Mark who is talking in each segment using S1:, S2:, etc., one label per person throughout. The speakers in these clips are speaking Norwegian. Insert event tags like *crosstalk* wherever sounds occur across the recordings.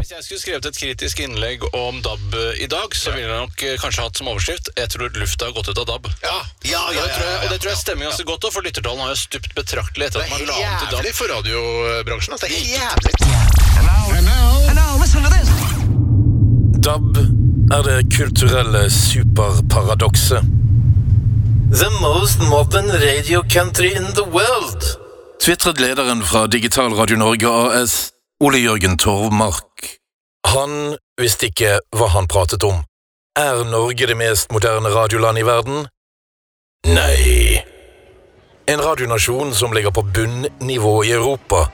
S1: Hvis jeg skulle skrevet et kritisk innlegg om DAB i dag, så ville jeg nok eh, kanskje hatt som overskrift 'Jeg tror lufta har gått ut av DAB'.
S2: Ja, ja, ja,
S1: og det tror jeg stemmer ganske godt, for lyttertallene har jo stupt betraktelig etter at man la om til DAB.
S2: Altså. Det er jævlig.
S3: for radiobransjen. Det er jævlig.
S4: DAB er det kulturelle superparadokset. The most modern radio country in the world. Tvitret lederen fra Digital Radio Norge AS, Ole Jørgen Torvmark. Han visste ikke hva han pratet om. Er Norge det mest moderne radiolandet i verden? Nei. En radionasjon som ligger på bunnivå i Europa,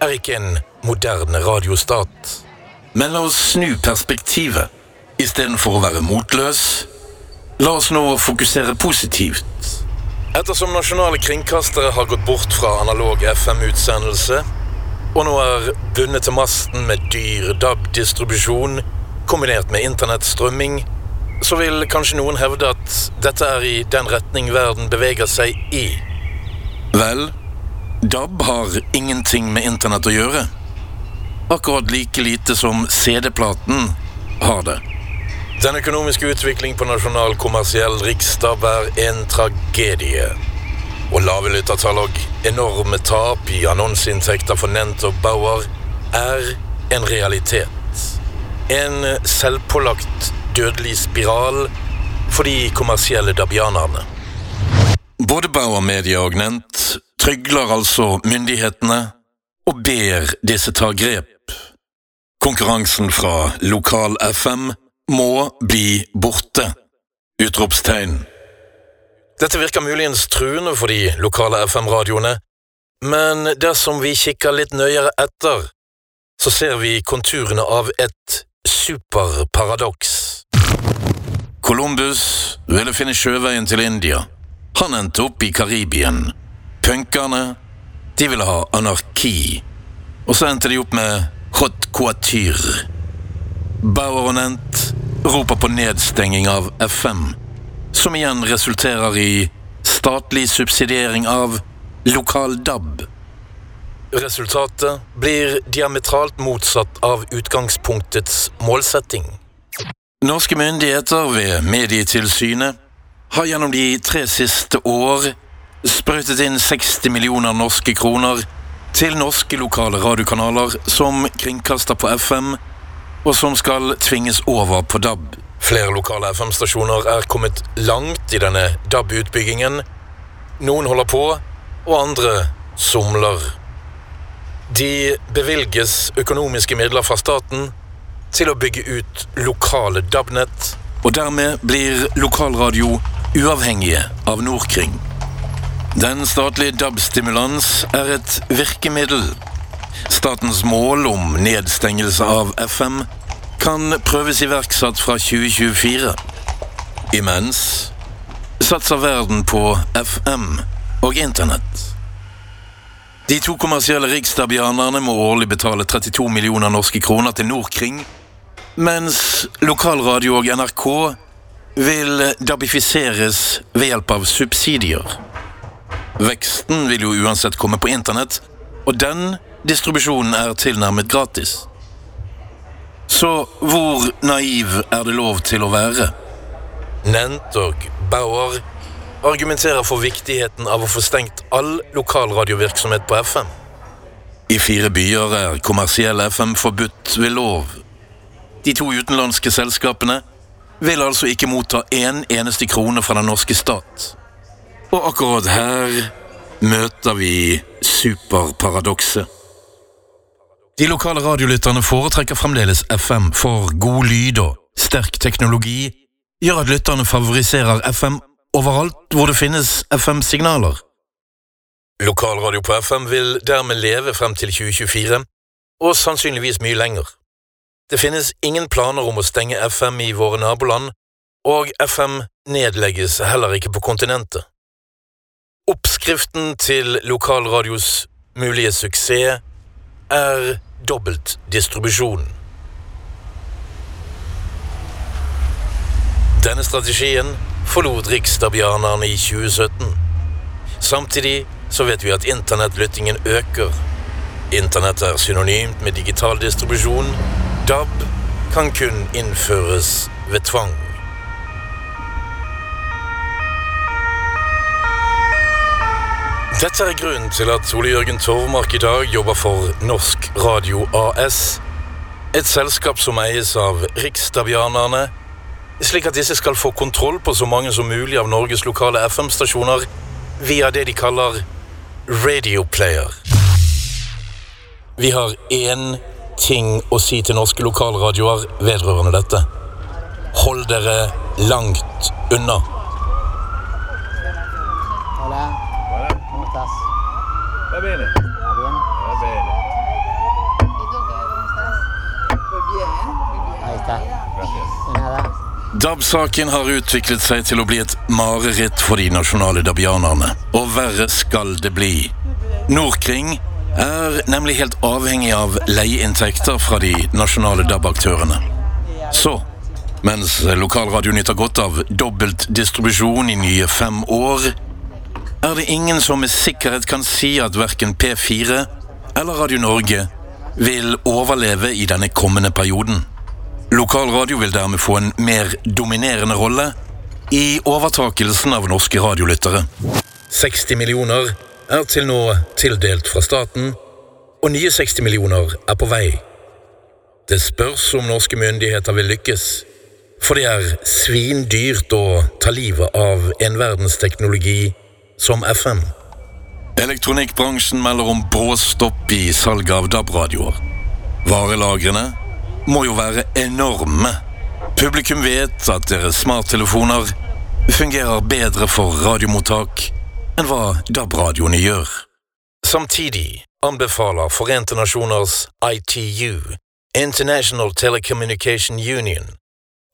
S4: er ikke en moderne radiostat. Men la oss snu perspektivet. Istedenfor å være motløs, la oss nå fokusere positivt. Ettersom nasjonale kringkastere har gått bort fra analog FM-utsendelse, og nå er bundet til masten med dyr DAB-distribusjon kombinert med internettstrømming, så vil kanskje noen hevde at dette er i den retning verden beveger seg i. Vel, DAB har ingenting med internett å gjøre. Akkurat like lite som CD-platen har det. Den økonomiske utvikling på nasjonal kommersiell riksdag er en tragedie. Og lave lyttertall og enorme tap i annonseinntekter for Nent og Bauer er en realitet. En selvpålagt dødelig spiral for de kommersielle dabianerne. Både Bauer Media og Nent trygler altså myndighetene og ber disse ta grep. Konkurransen fra lokal FM må bli borte. Utropstegn. Dette virker muligens truende for de lokale FM-radioene, men dersom vi kikker litt nøyere etter, så ser vi konturene av et superparadoks. Columbus ville finne sjøveien til India. Han endte opp i Karibien. Punkerne, de ville ha anarki. Og så endte de opp med hot couture. Bauer og Nent roper på nedstenging av FM, som igjen resulterer i statlig subsidiering av lokal DAB. Resultatet blir diametralt motsatt av utgangspunktets målsetting. Norske myndigheter ved Medietilsynet har gjennom de tre siste år sprøytet inn 60 millioner norske kroner til norske lokale radiokanaler som kringkaster på FM, og som skal tvinges over på DAB. Flere lokale FM-stasjoner er kommet langt i denne DAB-utbyggingen. Noen holder på, og andre somler. De bevilges økonomiske midler fra staten til å bygge ut lokale DAB-nett, og dermed blir lokalradio uavhengige av Norkring. Den statlige DAB-stimulans er et virkemiddel. Statens mål om nedstengelse av FM kan prøves iverksatt fra 2024. Imens satser verden på FM og internett. De to kommersielle riksdabianerne må årlig betale 32 millioner norske kroner til Nordkring, mens lokalradio og NRK vil dabifiseres ved hjelp av subsidier. Veksten vil jo uansett komme på internett, og den distribusjonen er tilnærmet gratis. Så hvor naiv er det lov til å være? Nent og Bauer argumenterer for viktigheten av å få stengt all lokalradiovirksomhet på FM. I fire byer er kommersiell FM forbudt ved lov. De to utenlandske selskapene vil altså ikke motta én eneste krone fra den norske stat. Og akkurat her møter vi superparadokset. De lokale radiolytterne foretrekker fremdeles FM, for god lyd og sterk teknologi gjør at lytterne favoriserer FM overalt hvor det finnes FM-signaler. Lokalradio på FM vil dermed leve frem til 2024, og sannsynligvis mye lenger. Det finnes ingen planer om å stenge FM i våre naboland, og FM nedlegges heller ikke på kontinentet. Oppskriften til lokalradios mulige suksess er dobbeltdistribusjon. Denne strategien forlot riksdabianerne i 2017. Samtidig så vet vi at internettlyttingen øker. Internett er synonymt med digital distribusjon, DAB kan kun innføres ved tvang. Dette er grunnen til at Ole Jørgen Torvmark i dag jobber for Norsk Radio AS. Et selskap som eies av riksdavianerne, slik at disse skal få kontroll på så mange som mulig av Norges lokale FM-stasjoner via det de kaller radioplayer. Vi har én ting å si til norske lokalradioer vedrørende dette. Hold dere langt unna.
S5: Hola. ¿Cómo estás?
S6: Va bene,
S5: Va bien?
S6: va bene.
S7: ¿Y tú qué? ¿Cómo estás? Pues bien, muy bien.
S5: Ahí está.
S6: Gracias.
S5: De nada.
S4: DAB-saken har utviklet seg til å bli et mareritt for de nasjonale dabianerne. Og verre skal det bli. Nordkring er nemlig helt avhengig av leieinntekter fra de nasjonale DAB-aktørene. Så, mens lokalradio nyter godt av dobbelt distribusjon i nye fem år, er det ingen som med sikkerhet kan si at verken P4 eller Radio Norge vil overleve i denne kommende perioden. Lokalradio vil dermed få en mer dominerende rolle i overtakelsen av norske radiolyttere. 60 millioner er til nå tildelt fra staten, og nye 60 millioner er på vei. Det spørs om norske myndigheter vil lykkes, for det er svindyrt å ta livet av en verdensteknologi som FM. Elektronikkbransjen melder om bråstopp i salget av DAB-radioer. Varelagrene må jo være enorme. Publikum vet at deres smarttelefoner fungerer bedre for radiomottak enn hva DAB-radioene gjør. Samtidig anbefaler Forente nasjoners ITU, International Telecommunication Union,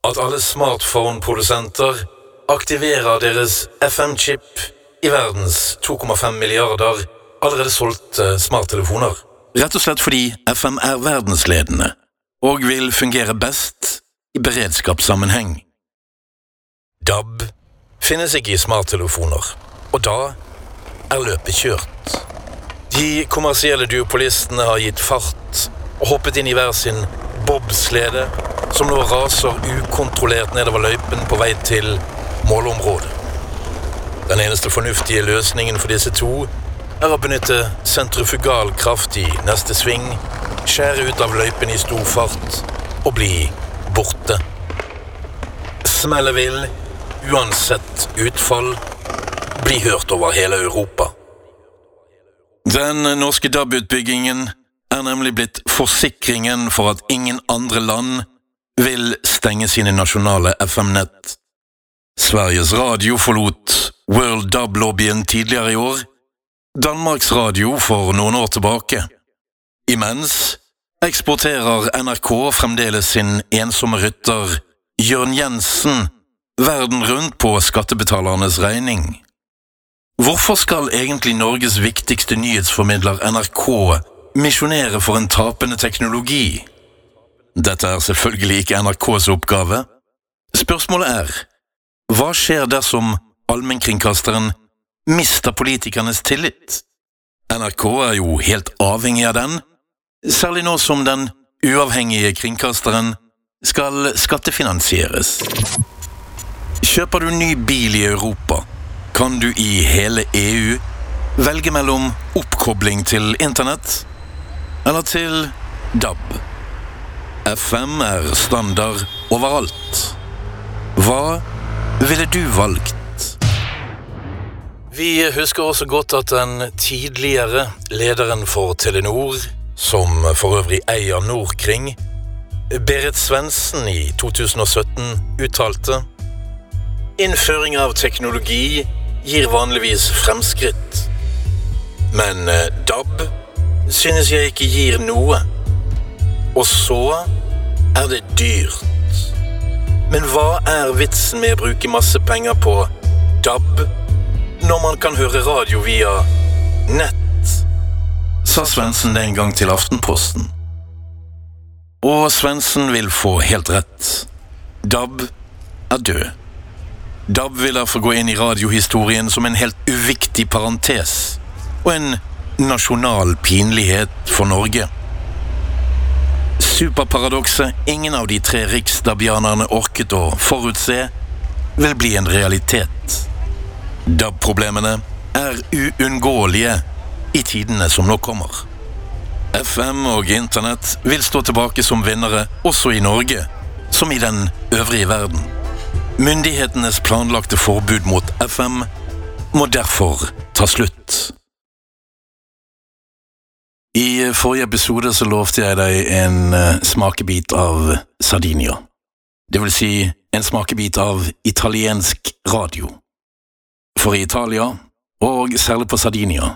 S4: at alle smartphone-produsenter aktiverer deres FM-chip i verdens 2,5 milliarder allerede solgte smarttelefoner. Rett og slett fordi FM er verdensledende og vil fungere best i beredskapssammenheng. DAB finnes ikke i smarttelefoner, og da er løpet kjørt. De kommersielle duopolistene har gitt fart og hoppet inn i hver sin bobslede, som nå raser ukontrollert nedover løypen på vei til målområdet. Den eneste fornuftige løsningen for disse to er å benytte sentrifugal kraft i neste sving, skjære ut av løypen i stor fart og bli borte. Smellet vil, uansett utfall, bli hørt over hele Europa. Den norske DAB-utbyggingen er nemlig blitt forsikringen for at ingen andre land vil stenge sine nasjonale FM-nett. Sveriges Radio forlot World Dub-lobbyen tidligere i år, Danmarks Radio for noen år tilbake. Imens eksporterer NRK fremdeles sin ensomme rytter Jørn Jensen verden rundt på skattebetalernes regning. Hvorfor skal egentlig Norges viktigste nyhetsformidler NRK misjonere for en tapende teknologi? Dette er selvfølgelig ikke NRKs oppgave. Spørsmålet er hva skjer dersom allmennkringkasteren mister politikernes tillit? NRK er jo helt avhengig av den, særlig nå som den uavhengige kringkasteren skal skattefinansieres. Kjøper du ny bil i Europa, kan du i hele EU velge mellom oppkobling til internett eller til DAB. FM er standard overalt. Hva ville du valgt? Vi husker også godt at den tidligere lederen for Telenor, som for øvrig eier Nordkring, Berit Svendsen i 2017 uttalte Innføring av teknologi gir vanligvis fremskritt. Men eh, DAB synes jeg ikke gir noe. Og så er det dyrt. Men hva er vitsen med å bruke masse penger på DAB når man kan høre radio via nett? Sa Svendsen den gang til Aftenposten. Og Svendsen vil få helt rett. DAB er død. DAB vil derfor gå inn i radiohistorien som en helt uviktig parentes og en nasjonal pinlighet for Norge. Superparadokset ingen av de tre riksdabianerne orket å forutse, vil bli en realitet. DAB-problemene er uunngåelige i tidene som nå kommer. FM og internett vil stå tilbake som vinnere også i Norge, som i den øvrige verden. Myndighetenes planlagte forbud mot FM må derfor ta slutt. I forrige episode så lovte jeg deg en eh, smakebit av Sardinia. Det vil si en smakebit av italiensk radio. For i Italia, og særlig på Sardinia,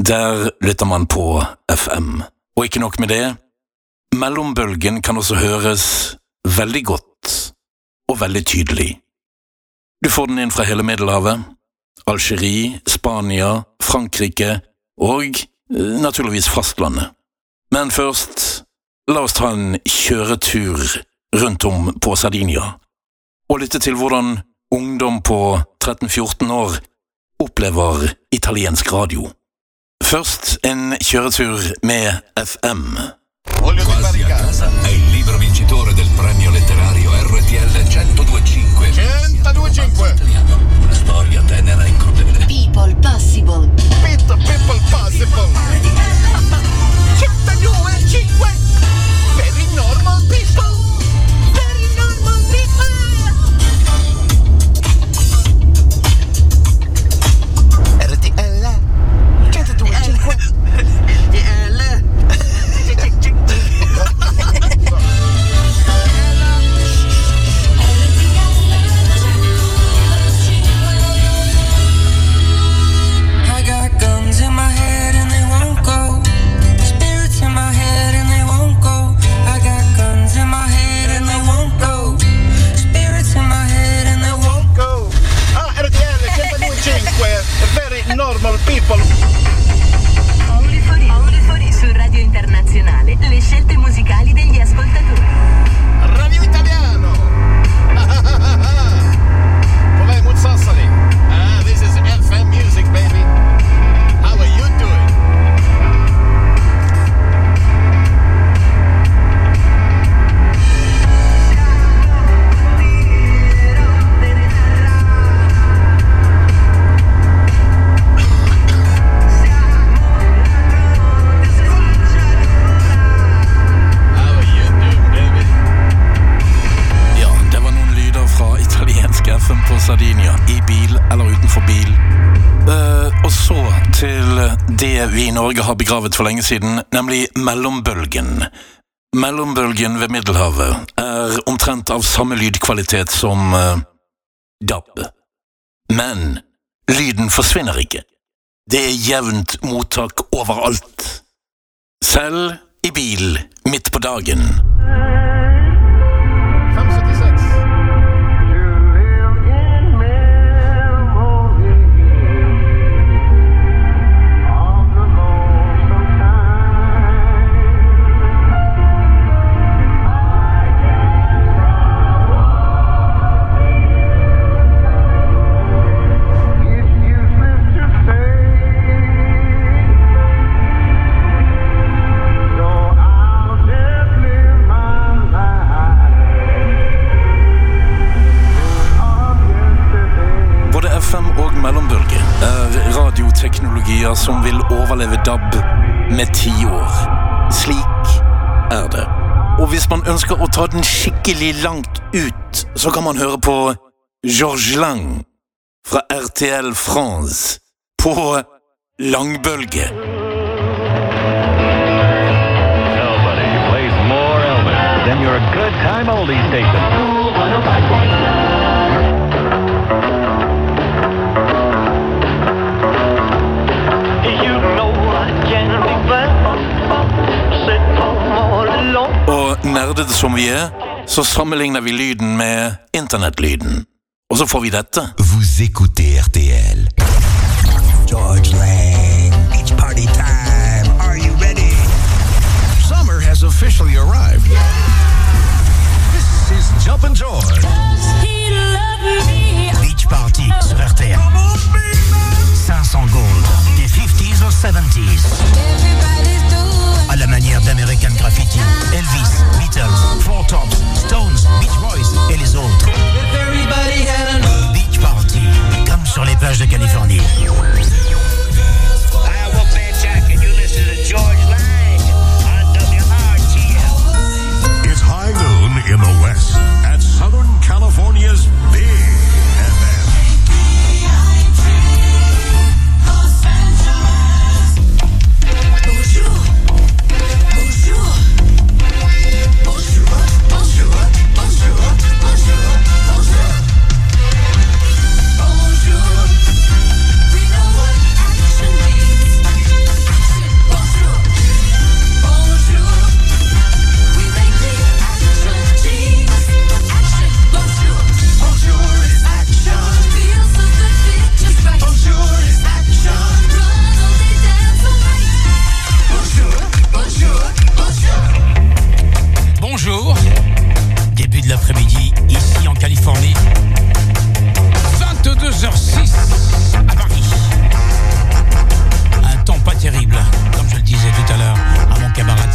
S4: der lytter man på FM. Og ikke nok med det, mellombølgen kan også høres veldig godt og veldig tydelig. Du får den inn fra hele Middelhavet, Algerie, Spania, Frankrike og naturligvis fastlandet. Men først, la oss ta en kjøretur rundt om på Sardinia, og lytte til hvordan ungdom på 13-14 år opplever italiensk radio. Først en kjøretur med FM.
S8: Quasi a casa è il libro vincitore del premio letterario RTL 1025.
S2: 102.5.
S4: vi i Norge har begravet for lenge siden, nemlig mellombølgen. Mellombølgen ved Middelhavet er omtrent av samme lydkvalitet som uh, DAB. Men lyden forsvinner ikke. Det er jevnt mottak overalt. Selv i bil midt på dagen. DAB med ti år. Slik er det. Og hvis man ønsker å ta den skikkelig langt ut, så kan man høre på Georges Lang fra RTL France på langbølge.
S9: Then you're a good time oldie station.
S4: Nerdete som vi er, så sammenligner vi lyden med internettlyden. Og så får vi dette.
S8: Vous écoutez RTL. George Lang. Beach party time. Are you ready?
S3: Summer has officially arrived. This is Jumpin' George.
S8: Beach party sur RTL. 500 gold. Des 50s or 70s. à la manière d'American Graffiti, Elvis,
S10: Beatles, Four Tops, Stones, Beach Boys et les autres. Beach Party, comme sur les plages de Californie.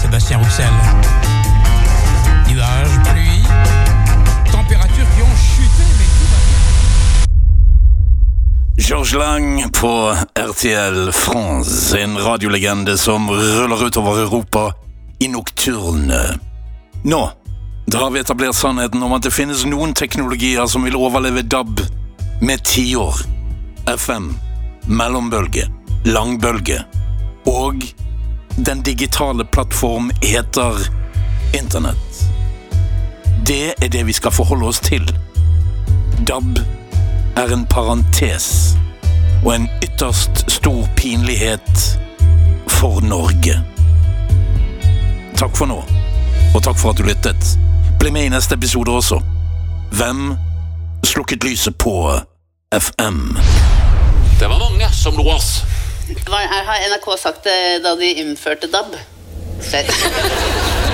S10: Sébastien Roussel. Nuages, pluie, températures qui ont chuté, mais tout va bien.
S4: George Lang på RTL France, en radiolegende som ruller utover Europa i nokturne. Nå da har vi etablert sannheten om at det finnes noen teknologier som vil overleve DAB med tiår. FM, mellombølge, langbølge og den digitale plattform heter Internett. Det er det vi skal forholde oss til. DAB er en parentes og en ytterst stor pinlighet for Norge. Takk for nå, og takk for at du lyttet. Bli med i neste episode også. Hvem slukket lyset på FM?
S1: Det var mange som lo oss.
S7: Har NRK sagt det da de innførte DAB? *laughs* Ser.